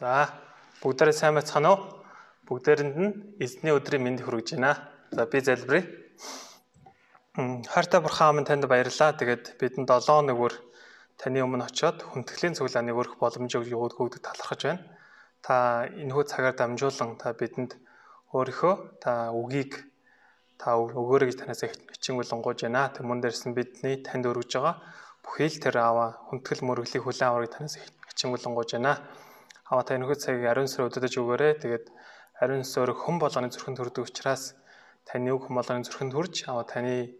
За бүгдээрээ сайн байцгаана уу? Бүгдээрэнд нь эзний өдрийн мэнд хүргэж байна. За би залбирая. Хайртай бурхан минь танд баярлалаа. Тэгээд бидэнд 7 нөгөр таны өмнө очиод хүндэтгэлийн цуглааны өрх боломжийг өгдөг талархаж байна. Та энэхүү цагаар дамжуулан та бидэнд өөрийнхөө та үгийг та өгөөрэй гэж танаас хичээнгүйлэн гуйж байна. Тэмүүн дээрс нь бидний танд өргөж байгаа бүхий л тэр аваа хүндэтгэл мөрөглийг хүлээн авахыг танаас хичээнгүйлэн гуйж байна. Аваа та энэхүү цагийг ариун сүр өдөж өгөөрэй. Тэгээд ариун сүр хэн болгоны зүрхэнд төрдөг учраас таны үг хэн болгоны зүрхэнд хүрж аваа таны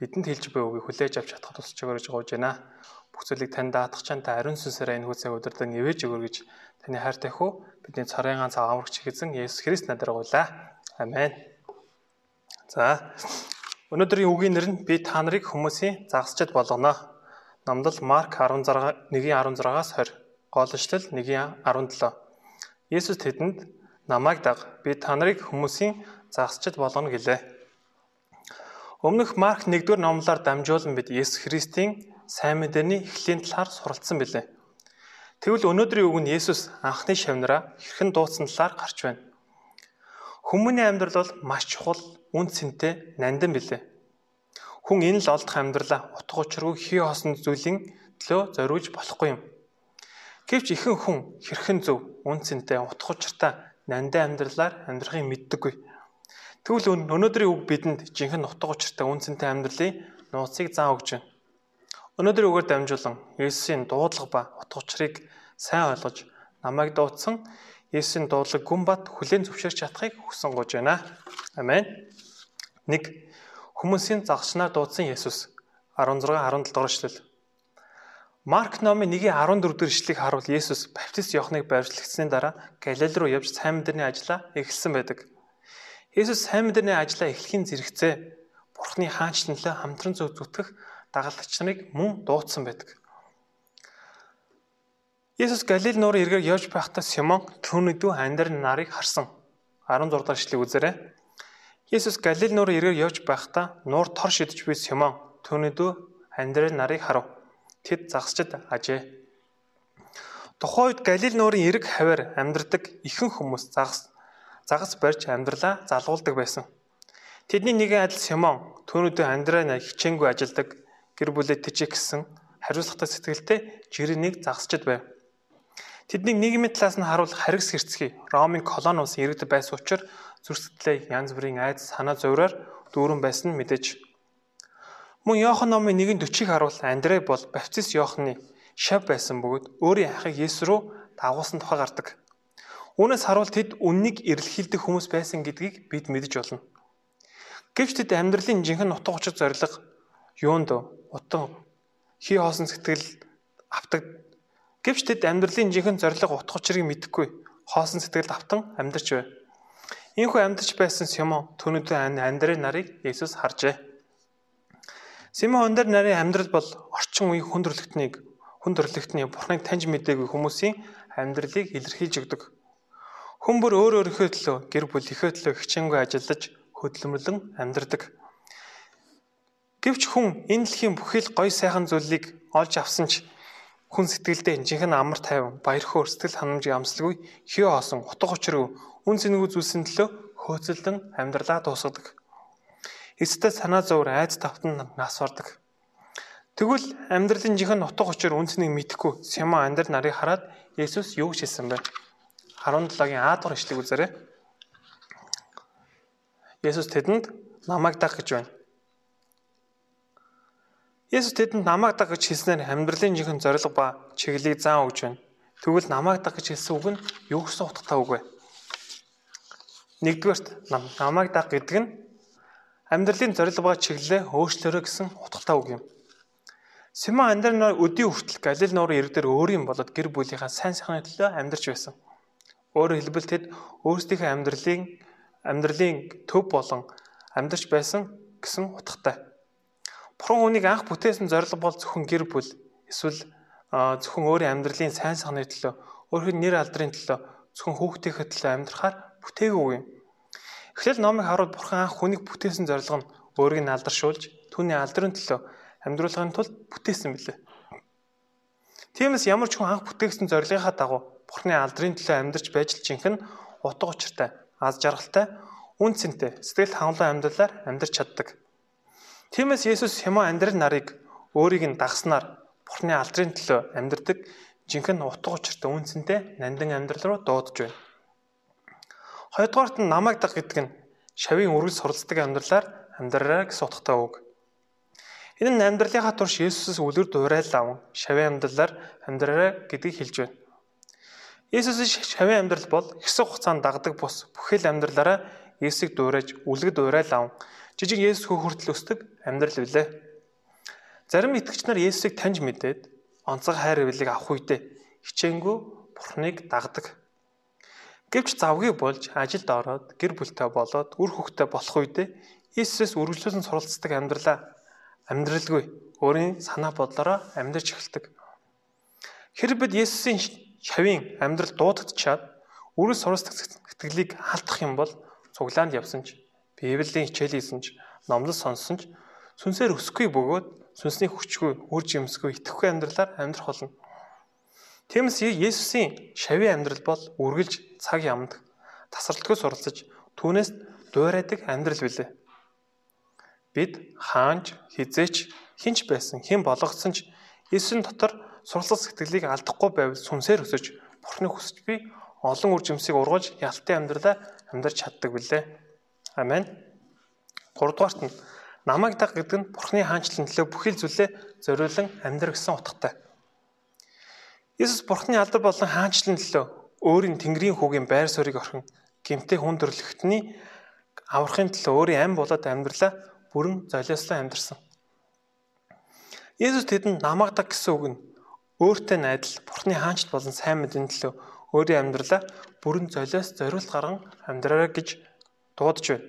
бидэнд хэлж буй үгийг хүлээж авч чадхад тусч өгөрөж гоож байна. Бүх зүйлийг тань даатгах чанта ариун сүнсээр энэ хүсээ өдөртөө нэвэж өгөр гэж таны хайртай хүү бидний царайгаан цаг амрагч эзэн Есүс Христ надраа гуйлаа. Амен. За өнөөдрийн үгийн нэр нь би та нарыг хүмүүсийн загасчд болгоно. Намдал Марк 16 1:16-аас 20 Голчлол 1:17. Есүс тэдэнд намайг даг би та нарыг хүмүүсийн загасчд болгоно гэлээ. Өмнөх Марк 1-р номлоор дамжуулан бид Есүс Христийн сайн мэдээний эхлийн талаар суралцсан билээ. Тэгвэл өнөөдрийн үг нь Есүс анхны шавнараа хэрхэн дуудсан талаар гарч байна. Хүмүүний амьдрал бол маш чухал, үн цэнтэй нандин билээ. Хүн энэ л олдох амьдралаа утга учиргүй хий хоосон зүйлийн төлөө зориулж болохгүй юм. Гэвч ихэнх хүн хэрхэн зөв, үн цэнтэй, утга учиртай нандин амьдралаар амьдрахыг мэддэггүй. Тэгвэл өнөөдрийн үг бидэнд жинхэнэ утга учиртай үн цэнтэй амьдралын нууцыг заа өгч байна. Өнөөдрийн үгээр дамжуулан Есүсийн дуудлага ба утга учирыг сайн ойлгож намайг дуудсан Есүсийн дуудлага гүн бат хүлээн зөвшөөрч чадахыг хүсэн гож байна. Амен. 1. Хүмүүсийн загшнаар дуудсан Есүс 16 17 дугаар эшлэл. Марк номын 1-14 дэх ишлэгийг харуул Есүс баптист Иохныг байршлагдсны дараа Галил руу явж сайн мэдэрний ажлаа эхэлсэн байдаг. Есүс сайн мэдэрний ажлаа эхлэхийн зэрэгцээ Бурхны хаанчлалаа хамтран зөв зүтгэх дагалдагч нарыг мөн дуудсан байдаг. Есүс Галил нуурын эргээр явж байхдаа Симон түүний дүү андар нарыг харсан. 16 дахь ишлэгийг үзээрэй. Есүс Галил нуурын эргээр явж байхдаа нуур тор шидэж буй Симон түүний дүү андар нарыг харав тэд загасчд ажээ. Тухайн үед Галил нуурын эрэг хавар амьдардаг ихэнх хүмүүс загас загас барьж амьдралаа залгуулдаг байсан. Тэдний нэгэн адил Симон түүнүүдээ амьдраа хичээнгүй ажилдаг гэр бүлээ тэжих гэсэн хариуцлагатай сэтгэлтэй жирийн нэг загасчд байв. Тэднийг нийгмийн талаас нь харуул харгас хэрцгий Ромын колони улсын иргэд байсан учраас зүрхсэтлээ янз бүрийн айц санаа зовроор дүүрэн байсан мэдээж Мөн Иохан номын 1:40-ийг харуул Андрей бол баптист Иоханы шав байсан бөгөөд өөрийн ахыг Есүс рүү дагуулсан тухай гардаг. Үүнээс харуул тэд үннийг эрэлхийлдэг хүмүүс байсан гэдгийг бид мэдэж болно. Гэвч тэд амьдралын жинхэнэ утга учир зориг юунд утга хий хоосон сэтгэл автаг гэвч тэд амьдралын жинхэнэ зориг утга учирыг мэдэхгүй хоосон сэтгэл автан амьдарч байв. Ийхүү амьдарч байсан Симон түүнүүдээ Андрей нарыг Есүс харжээ. Симеон дээр нарийн амьдрал бол орчин үеийн хүндрэлтнийг хүндрэлтний бурхныг таньж мэдээгүй хүмүүсийн амьдралыг илэрхийлж өгдөг. Хүн бүр өөр өөрийнхөө төлөө гэр бүлийнхээ төлөө хичээнгүй ажиллаж хөдөлмөрлөн амьдардаг. Гэвч хүн энэ дэлхийн бүхий л гой сайхан зүйлийг олж авсан ч хүн сэтгэлдээ жинхэнэ амар тайван, баяр хөөр сэтгэл ханамжийн амсалгүй хий хоосон утга учир үн зэнгүй зүйлсийн төлөө хөөцөлдөн амьдралаа дуусгадаг. Эцэстээ санаа зовөр айц тавтан нас бардаг. Тэгвэл амьдралын жинхэнэ утга учир үнцнийг мэдэхгүй Сима амьдрал нарыг хараад Есүс юу хэлсэн бэ? 17-гийн А дугаар ишлэг үзээрэй. Есүс тэдэнд намайг даг гэж байна. Есүс тэдэнд намайг даг гэж хэлснээр амьдралын жинхэнэ зориг ба чиглэлийг заан өгч байна. Тэгвэл намайг даг гэж хэлсэн үг нь юу гэсэн утгатай үг вэ? Нэгдүгээрт намайг даг гэдэг нь амьдралын зориг ба чиглэлээ өөрчлөөрэй гэсэн утгатай үг юм. Симон амьдрал өдий хүртэл Галил нуурын ирэг дээр өөрийн болоод гэр бүлийнхаа сайн сайхны төлөө амьдарч байсан. Өөрөөр хэлбэл тэд өөрсдийнхөө амьдралын амьдралын төв болон амьдарч байсан гэсэн утгатай. Бурхан хүнийг анх бүтээсэн зориг бол зөвхөн гэр бүл эсвэл зөвхөн өөрийн амьдралын сайн сайхны төлөө өөрхийн нэр алдрын төлөө зөвхөн хүүхдийнхээ төлөө амьдрахаар бүтээгүй юм. Эхлээл номыг харуул бурхан анх хүнийг бүтээсэн зорилго нь өөрийг нь алдаршуулж түүний алдрын төлөө амьдруулахын тулд бүтээсэн билээ. Тиймээс ямар ч хүн анх бүтээгсэн зорилгынхаа дагуу Бурхны алдрын төлөө амьдарч байж л жинхэнэ утга учиртай, аз жаргалтай, үн цэнтэй, сэтгэл хангалуун амьдралаар амьдарч чаддаг. Тиймээс Есүс хямаа амьдрал нарыг өөрийг нь дагснаар Бурхны алдрын төлөө амьдардаг жинхэнэ утга учиртай үн цэнтэй нандин амьдрал руу дуудаж байна. Хоёрдугаарт нь намайг даг гэдэг нь шавийн үргэлж суралцдаг амьдралаар амьдраарай гэсэн утгатай үг. Энэ нь амьдралынхаа турш Есүсээс үлгэр дуурайл аван шавийн амьдралаар амьдраарай гэдгийг хэлж байна. Есүсийн шавийн амьдрал бол хэсэг хугацаанд дагдаг бус бүхэл амьдралаараа Есүсийг дуурайж үлгэр дуурайл аван жижиг Есүс хүртэл өсдөг амьдрал билээ. Зарим итгэгч нар Есүсийг таньж мэдээд онцгой хайр хэвлэлийг авах үедээ хичээнгүй Бурхныг дагдаг. Гэвч завгүй болж ажилд ороод гэр бүлтэй болоод үр хөвгтэй болох үедээ Иесус үргэлжлүүлэн суралцдаг амьдралаа амьдралгүй өөрийн санаа бодлороо амьдарч эхэлдэг. Хэрэг бид Иесусийн шавийн амьдрал дуудагдчаад үргэлж суралцдаг сэтгэлийг хаалтах юм бол цуглаанд явсан ч Библийн хичээл хийсэн ч номлол сонссон ч сүнсээр өсөхгүй бөгөөд сүнсний хүчгүй, үр жимсгүй, итгэхгүй амьдралаар амьдрах болно. Тиймээс Есүсийн шавийн амьдрал бол үргэлж цаг ямд тасралтгүй суралцаж түүнээс дуурайдаг амьдрал билээ. Бид хаанч хизээч хинч байсан хэн болгоцсон ч Есүсийн дотор суралцах сэтгэлийг алдахгүй байвал сүнсээр өсөж Бурхны хүсэж би олон үр жимсийг ургуулж ялтын амьдралаа амьдарч чаддаг билээ. Амен. 3 дугаарт нь намайг даг гэдэг нь Бурхны хаанчлалын төлөө бүхэл зүйлээ зориулан амьдрах гэсэн утгатай. Иесус Бурхны алдар болон хаанчлалын төлөө өөрийн Тэнгэрийн хүүгийн байр суурийг орхин гимтэй хүн төрлөختний аврахын төлөө өөрийн ам болоод амьдралаа бүрэн золиослон амьдарсан. Иесус тэдэнд намагдаг гэсэн үг нь өөртөө найдал Бурхны хаанчлал болон сайн мэдээний төлөө өөрийн амьдралаа бүрэн золиос зориулт гарган амьдраарай гэж дуудаж байна.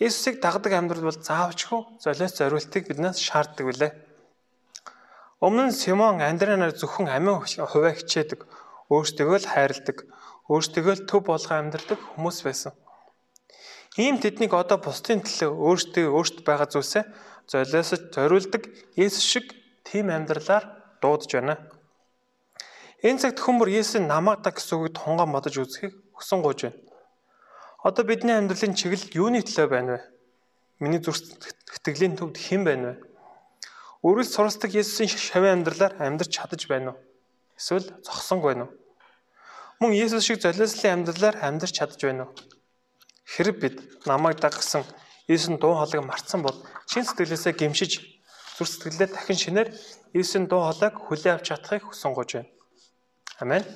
Иесусыг дагдаг амьдрал бол заавчгүй золиос зориултыг биднээс шаарддаг билээ. Өмнө нь Симон Андреанаар зөвхөн амин хувиа хичээдэг, өөртөө л хайрладаг, өөртөө л төв болгоо амьдардаг хүмүүс байсан. Ийм тэднийг одоо бусдын төлөө өөртөө өөрт байгаа зүйлсээ золиосож зориулдаг Есүс шиг тийм амьдралаар дуудаж байна. Энэ цагт хүмүүр Есүс намаадаг гэсэн үгийг тунган бодож үзэхийг хүсэн гуйж байна. Одоо бидний амьдралын чиглэл юуны төлөө байна вэ? Миний зүрх сэтгэлийн төвд хэн байна вэ? Үргэлж суралцдаг Есүсийн шавийн амьдралаар амьдарч чадаж байна уу? Эсвэл зогсонг байна уу? Мөн Есүс шиг золиослын амьдралаар амьдарч чадаж байна уу? Хэрэг бид намайг дагсан Есүсийн дуу хоолойг мартсан бол чин сэтгэлээсээ гимшиж зүр сэтгэлдээ дахин шинээр Есүсийн дуу хоолойг хүлээн авч чадахыг хүсэн гож байна. Амен.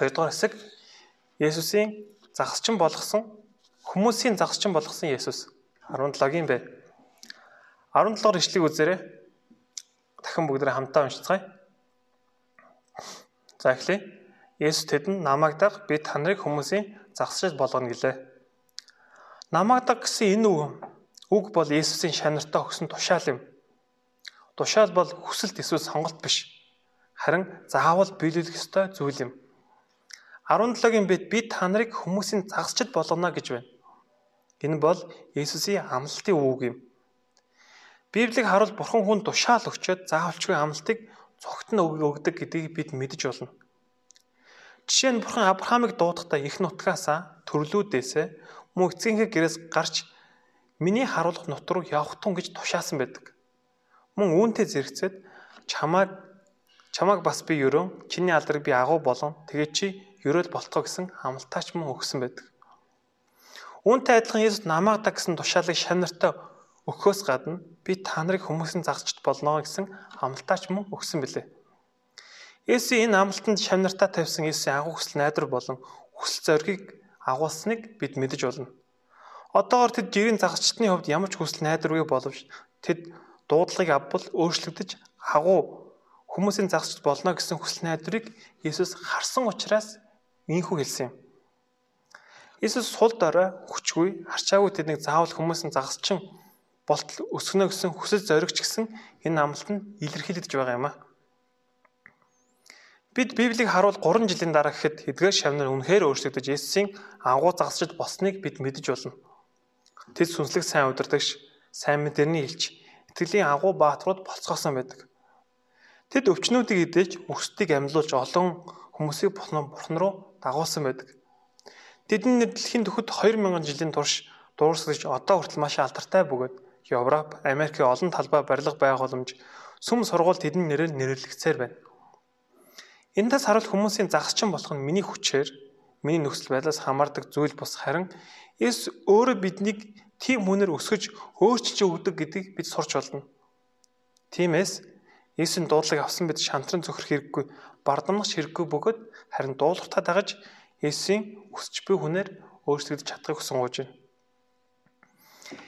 Хоёрдугаар хэсэг Есүсийн загасчин болгосон хүмүүсийн загасчин болгосон Есүс 17-гийн бэ. 17 дугаар ишлэгийг үзээрэй дахин бүгдээ хамтаа уншицгаая. За эхлэе. Есүс тэдэнд намаагдаг би та нарыг хүмүүсийн загсчил болгоно гэлээ. Намаагдаг гэсэн энэ үг үг бол Есүсийн шанартаа өгсөн тушаал юм. Тушаал бол хүсэлт эсвэл сонголт биш. Харин заавал биелүүлэх ёстой зүйл юм. 17-гийн бид би та нарыг хүмүүсийн загсчил болгоно гэж байна. Энэ бол Есүсийн амлалтын үг юм. Библийг харуул бурхан хүн тушаал өгчөөд заавалчгүй амлалтыг цогтно өгдөг гэдгийг бид мэдэж болно. Жишээ нь бурхан Авраамыг дуудахдаа их нутгаасаа төрлүүдээсээ мөн эцгийнхээ гэрээс гарч миний харуулах нут руу явах тун гэж тушаасан байдаг. Мөн үүнтэй зэрэгцээд чамайг чамайг бас би өрөө чиний алдрыг би агуу болон тэгээ чи өрөөл болтгоо гэсэн амлалтаач мөн өгсөн байдаг. Үүнтэй адилхан Есүс намайг да гэсэн тушаалыг шанартай өгөхөөс гадна би та нарыг хүмүүсийн загсчд болно гэсэн амлалтаач мөн өгсөн билээ. Есүс энэ амлалтанд шамнартаа тавьсан Есүсийн агуу хүсэл найдвар болон хүсэл зоригийг агуулсныг бид мэдэж болно. Одоогор тэд жирийн загсчдны хувьд ямар ч хүсэл найдваргүй боловч тэд дуудлагыг авбал өөрчлөгдөж агуу хүмүүсийн загсчд болно гэсэн хүсэл найдварыг Есүс харсан учраас ийхүү хэлсэн юм. Есүс сул дорой хүчгүй арчаагүй тэднийг заавал хүмүүсийн загсчин болтол өсгөнө гэсэн хүсэл зоригч гэсэн энэ амлалт нь илэрхийлэгдэж байгаа юм а. Бид Библийг харуул 3 жилийн дараа гэхэд эдгээр шавнар үнэхээр өөрчлөгдөж Есүсийн агуу загасчд болсныг бид мэдэж болно. Тэд сүнслэг сайн удирдагч, сайн мэдэрний илч, итгэлийн агуу бааtruуд болцгоосон байдаг. Тэд өвчнүүдийг идэж, өсдгийг амьлуулж олон хүмүүсийг бурхан руу дагуулсан байдаг. Тэдний нэр дэлхийн төхөд 2000 жилийн турш дуурсгаж одоо хүртэл маш алдартай бөгөөд Европ, Америкийн олон талбай барилга байгууламж, сүм сургууль тэдний нэрээр нэрлэгдсээр байна. Эндээс харуул хүмүүсийн загасчин болох нь миний хүчээр, миний нөхцөл байдлаас хамаардаг зүйл бус харин Есүс өөрөө биднийг тийм хүнээр өсгөж өөрчилж өгдөг гэдгийг бид сурч болно. Тиймээс Есүсийн дуудлагыг авсан бид шантран зөхөх хэрэггүй, бардамнах хэрэггүй бөгөөд харин дуулууртаа дагаж Есүсийн өсч буй хүнээр өөрчлөгдөж чадахыг хүсэнгуйж байна.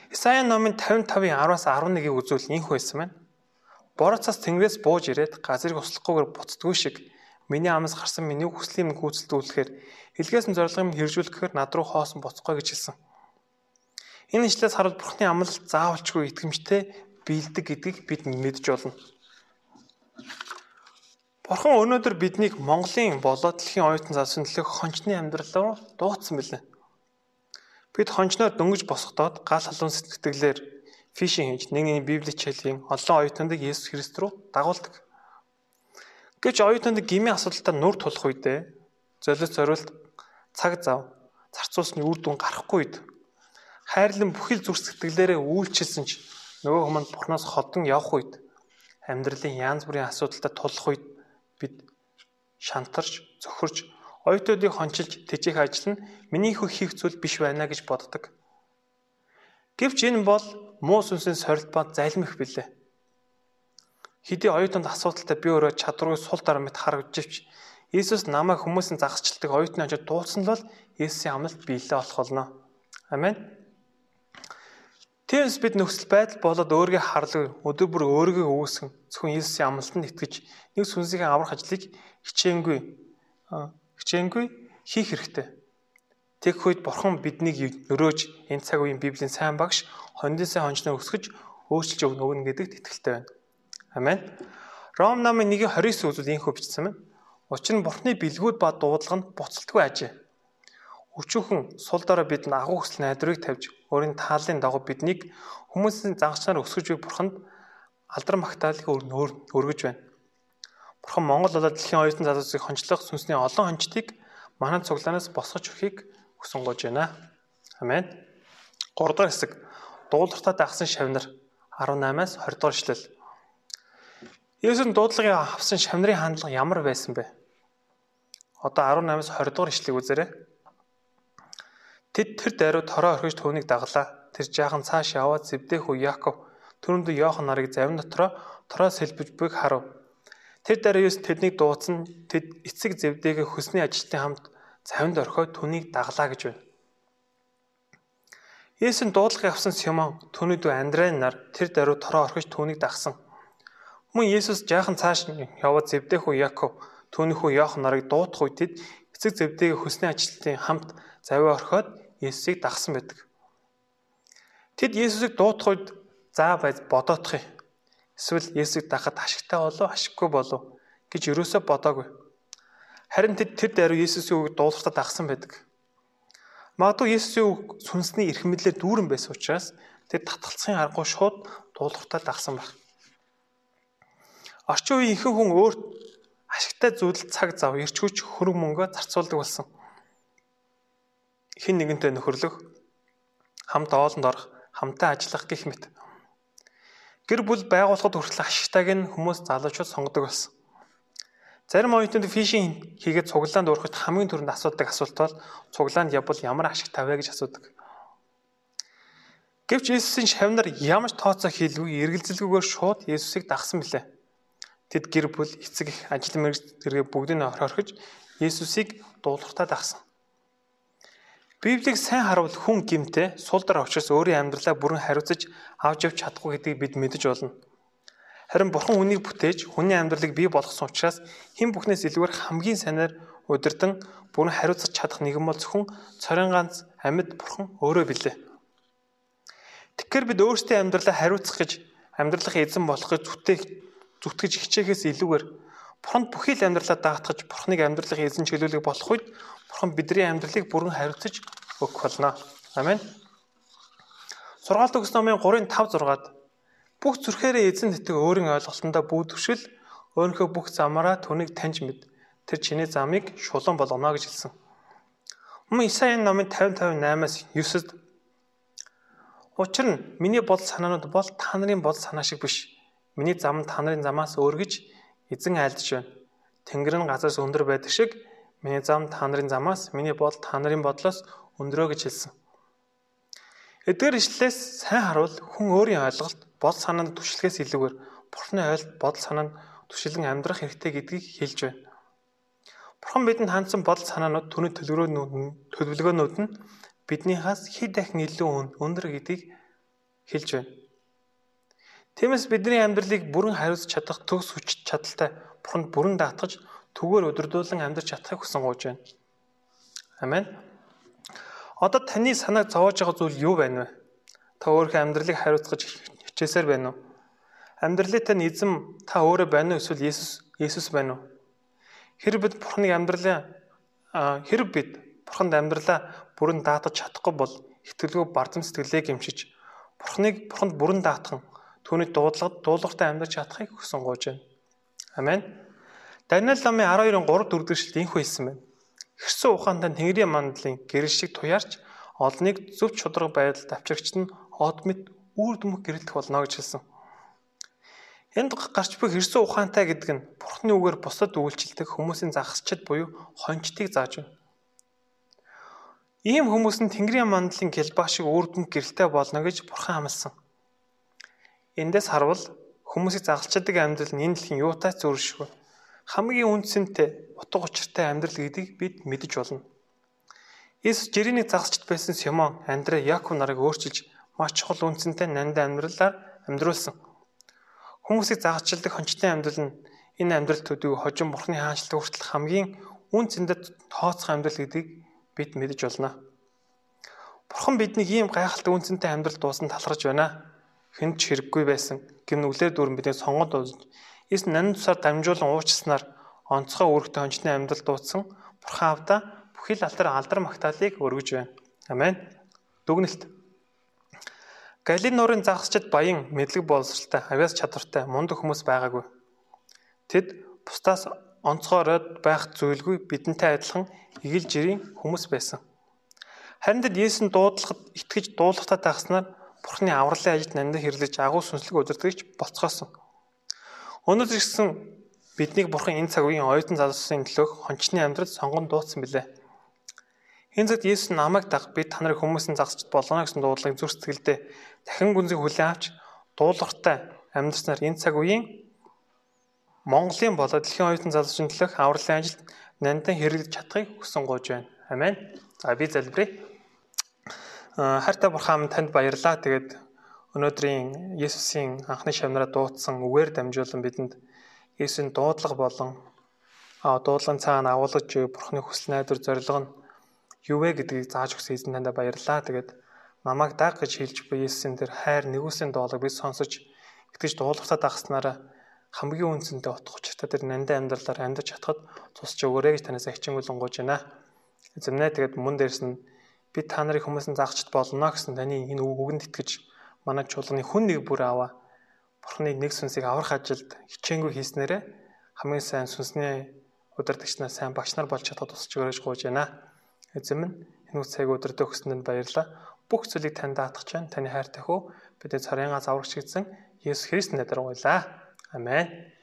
Исая номын 55-ын 10-аас 11-ийг үзвэл инх байсан байна. Бороцоос тэнгэрээс бууж ирээд газрыг услахгүйгээр буцдгүй шиг миний амнаас гарсан миний хүслийн гүйцэлдүүлэхээр илгээс нь зорилгын хэрэгжүүлэхээр над руу хоосон буцахгүй гэж хэлсэн. Энэ ишлээс харуул Бурхны амлалт заавалчгүй итгэмжтэй биелдэг гэдгийг бид мэдж болно. Бурхан өнөөдөр биднийг Монголын болоод дэлхийн оюутан залсын төлөөх хончны амьдрал руу дуудсан билээ. Бид хончноор дөнгөж босгодоод гал халуун сэтгэлээр фишинг хийж нэгний библи хичээлийн олон оюутнуудыг Есүс Христ рүү дагуулдаг. Гэвч оюутнууд гмийн асуудалтай нур тулах үедээ золиос зориулт цаг зав зарцуулсны үр дүн гарахгүй үед хайрлан бүхэл зүрх сэтгэлээрээ үйлчилсэн ч нөгөө хүмүүс бурхнаас ходон явах үед амьдралын янз бүрийн асуудалтай тулах үед бид шантарч, зөхөрч, оюутнуудыг хончилж тэжээх ажил нь миний хөх хийх зүйл биш байна гэж боддог. Гэвч энэ бол муу сүнсийн сорилт ба залмих билээ. Хэдий оюутанд асуудалтай би өөрөө чадваргүй сул дараа мэт харагдчихвч Иесус намайг хүмүүсийн загасчилдаг оюутны хажууд дуулсан л бол Иесусийн амлалт биелээ болох болно. Амен. Тиймээс бид нөхцөл байдал болоод өөрийгөө харлаг өдөр бүр өөрийгөө үүсгэн зөвхөн Иесусийн амлалтанд итгэж нэг сүнсийн аврах ажлыг хичээнгүй хичээнгүй хийх хэрэгтэй. Тэг үед бурхан биднийг нөрөөж энэ цаг үеийн Библийн сайн багш хондинсын хончноо өсгөж өөрчилж өгнө гэдэгт итгэлтэй байна. Амен. Ром намын 1:29 үзвэл ийм хөвчсөн байна. Учир нь бурхны бэлгүүд ба дуудлага нь буцалтгүй ажээ Өчүүхэн сул дорой бид агуу хүсэл найдварыг тавьж өөрийн тааллын дагуу биднийг хүмүүсийн загчнаар өсгөж буй бурханд алдар магтаалыг өргөж байна. Бурхан Монгол болоод дэлхийн оюутан залуусыг хончлох сүнсний олон хончтыг манай цуглаанаас босгож өгөхийг хүсэн гож байна. Амен. 3 дахь хэсэг дуулахтаа дагсан шавнар 18-аас 20 дугаар эшлэл. Есүс дуудлагыг авсан шавнарын хандлага ямар байсан бэ? Одоо 18-аас 20 дугаар эшлэгийг үзээрэй. Тэд тэр даруй тороо орхиж түүнийг даглаа. Тэр жаахан цааш яваад Зевдэх хүү Яков түрүүнд Йохан нарыг завин дотроо тороо сэлбэж буйг харав. Тэр даруйс тэднийг дуудсан тэд эцэг Зевдэгийн хөсний ажилтны хамт завинд орхиод түүнийг даглаа гэж байна. Есүс дуудлагыг авсан Симон түүний дүү Андрей нар тэр даруй тороо орхиж түүнийг дагсан. Мөн Есүс жаахан цааш яваад Зевдэх хүү Яков түүний хүү Йохан нарыг дуудах үед тэд эцэг Зевдэгийн хөсний ажилтны хамт завиа орхиод Есүсийг дагсан байдаг. Тэд Есүсийг дуудах үед заа байж бодоодох юм. Эсвэл Есүсийг дагахад ашигтай болов ашиггүй болов гэж юусоо бодоагүй. Харин тэд тэр даруй Есүсийн үг дуулахтаа дагсан байдаг. Магадгүй Есүсийн үг сүнсний эрх мэдлэр дүүрэн байсан учраас тэд татгалцахын аргагүй шууд дуулахтаа дагсан баг. Орчин үеийн ихэнх хүн өөр ашигтай зүйл цаг зав ирч хүч хөрөнгө мөнгө зарцуулдаг болсон хин нэгэнтэй нөхөрлөх, хамт оолонд орох, хамтаа ажиллах гэх мэт. Гэр бүл байгуулахад хүртэл ашигтайг нь хүмүүс залуучууд сонгодог болсон. Зарим оюутнууд фишинг хийгээд цуглаанд уурахад хамгийн түрүүнд асуудаг асуулт бол цуглаанд явбал ямар ашигтай вэ гэж асуудаг. Гэвч Иесусийн шавнар ямар ч тооцоо хийлгүй эргэлзэлгүйгээр шууд Иесусыг дагсан билээ. Тэд гэр бүл, эцэг их, ажил мэргэж зэрэг бүгдийг орхиж Иесусыг дуулууртаа дагсан. Библийг сайн харуул хүн гимтэй сул дор очроос өөрийн амьдралаа бүрэн хариуцаж авч явж чадахгүй гэдгийг бид мэдэж болно. Харин Бурхан хүнийг бүтээж хүний амьдралыг бий болгосон учраас хэн бүхнээс илүүр хамгийн санаар удирдан бүрэн хариуцах чадах нэгэн бол зөвхөн цорын ганц амьд Бурхан өөрөө билээ. Тэгэхээр бид өөрсдийн амьдралаа хариуцах гэж амьдралын эзэн болох гэж зүтгэх зүтгэж хичээхээс илүүгээр Бурханд бүхий л амьдралаа даатгаж Бурханыг амьдралын эзэн чиглүүлэх болох үед Бурхан бидний амьдралыг бүрэн хариуцаж өгөх болно. Амен. Сургаалт өгс номын 3-ын 5 6-ад бүх зүрхээрээ эзэн тэтг өөрийн ойлголтондоо бүүдвшил өөрийнхөө бүх замаараа түүнийг таньж мэд. тэр чиний замыг шулуун болгоно гэж хэлсэн. Өмнө Исаийн номын 50 58-аас 9-д Учир нь миний бодол санаанууд бол та нарын бодол санаа шиг биш. Миний зам та нарын замаас өөр гэж эзэн айлдж байна. Тэнгэр нь газраас өндөр байдаг шиг миний зам та нарын замаас, миний бодол та нарын бодлоос өндөрөө гэж хэлсэн. Эдгээр ишлэлээс сайн харуул хүн өөрийн ойлголт, бодол санаанд түшилгээс илүүгээр Бурхны ойлт, бодол санаанд түшилэн амьдрах хэрэгтэй гэдгийг хэлж байна. Бурхан бидэнд хандсан бодол санаанууд түүний төлөвлөгөөнүүд нь төлөвлөгөөнүүд нь биднийхээс хэд дахин илүү өндөр гэдгийг хэлж байна. Тиймээс бидний амьдралыг бүрэн хариуцж чадах төгс хүч чадалтай Бурханд бүрэн даатгаж түгээр өдөрдүүлэн амьдрч чадахыг хүсэн гоож байна. Амен. Одоо таны санааг зовоож байгаа зүйл юу байна вэ? Та өөрийнхөө амьдралыг хариуцгаж хичээсээр байна уу? Амьдралыг тань эзэм та өөрөө байна уу эсвэл Есүс Есүс байна уу? Хэрэг бид Бурханыг амьдралаа хэрэг бид Бурханд амьдралаа бүрэн даатаж чадахгүй бол итгэлгүй бардам сэтгэлээ гимшиж Бурханыг Бурханд бүрэн даатхан түүний дуудлагад дуулууртай амьдарч чадахыг хүсэн гоож байна. Амен. Даниэл намын 12-ын 3 4 дэх инхүү хэлсэн байна. Хэрсэн ухаантай Тэнгэрийн мандлын гэрэл шиг туяарч олныг зөв чудраг байдалд авчирч нь од мэд үр дүмх гэрэлтэх болно гэж хэлсэн. Энд гарч буй хэрсэн ухаантай гэдэг нь Бурхны үгээр бусад үйлчлдэг хүмүүсийн загасчд буюу хончтыг зааж байна. Ийм хүмүүс нь Тэнгэрийн мандлын гэлбаа шиг үрдэн гэрэлтэй болно гэж Бурхан амласан. Эндээс харвал хүмүүсийг загалчдаг амьдрал нь энэ дэлхийн юутай зөршгүй. Хамгийн үнцэнтэй, утга учиртай амьдрал гэдгийг бид мэдэж болно. Иесус жирийн загалчд байсан Симон, Андре, Яков нарыг өөрчилж маш чухал үнцэнтэй нандин амьдралаар амьдруулсан. Хүмүүсийг загасчилдаг хончтын амьдрал нь энэ амьдрал төдий хожим бурхны хаанчлалд хүртэл хамгийн үн цэндэд тооцох амьдрал гэдгийг бид мэдэж болно. Бурхан биднийг ийм гайхалтай үн цэнтэй амьдрал дуусан талархаж байна. Хэн ч хэрэггүй байсан гин үлээр дүүрэн бидний сонгоод эс нан тусаар дамжуулан уучснаар онцгой үүрэгтэй хончны амьдрал дуудсан Бурхан авда бүхэл алтар алдар магтаалыг өргөж байна. Амен. Дүгнэлт Галилей нуурын загасчд баян, мэдлэг боловсралтай, авяас чадвартай, мундаг хүмүүс байгаагүй. Тэд бусдаас онцгойроод байх зүйлгүй бидэнтэй адилхан игэл жирийн хүмүүс байсан. Харин тэд Есүс дуудлагад итгэж дуулахтаа тагснаар Бурхны авралын ажилд нандин хэрлэж агуу сүнслэг удирдагч болцгоосон. Өнөөдөр гисэн биднийг Бурхан энэ цаг үеийн оюутан залуусын төлөөх хончны амьдрал сонгон дуудсан билээ. Энэ цагт Есүс намайг даг би та нарыг хүмүүсийн загсчд болгоно гэсэн дуудлагыг зүр сэтгэлдээ дахин гүнзгий хүлээн авч дуулууртай амьдарснаар энэ цаг үеийн Монголын болоод дэлхийн оюутан залуусын төлөх авралын ажилд нандин хэрэглэж чадахыг хүсэн гоож байна. Амен. За би залбирая. Хайртай бурхан танд баярлалаа. Тэгээд өнөөдрийн Есүсийн анхны шавнараа дуудсан үгээр дамжуулан бидэнд Есүсийн дуудлага болон дуудлагын цаана агуулж бурхны хүсэл найдвар зорилго нь юу вэ гэдгийг зааж өгсөн эзэн тандаа баярлалаа. Тэгээд намайг даг гэж хэлж буй Есүсийн тэр хайр нэгүслийн дуулаг би сонсож итгэж дуулахтаа дагснараа хамгийн үнцэнтэй утга учиртай тэр нандин амьдралаар амьдарч чадхад тусч өгөөрэй гэж танаас хичээнгүлэн гуйж байна. Эзэмнээ тэгээд мөн дээрс нь би та нарыг хүмүүсийн заагчд болно гэсэн таны энэ үгэнд итгэж манай чуулганы хүн нэг бүр аваа. Бурхны нэг сүнсийг аврах ажилд хичээнгүй хийснээрээ хамгийн сайн сүнсний удирдагчнаа сайн багш нар болж чадхад тусч гэж гуйж байна. Эзэм нь энэ цаг өдөртөө өгсөнд баярлалаа. Бүх зүйлийг танд даатгах чинь таны хайртай хөө бидний царайгаа заврагч гэсэн Есүс Христ нэрээр гуйлаа. Амен.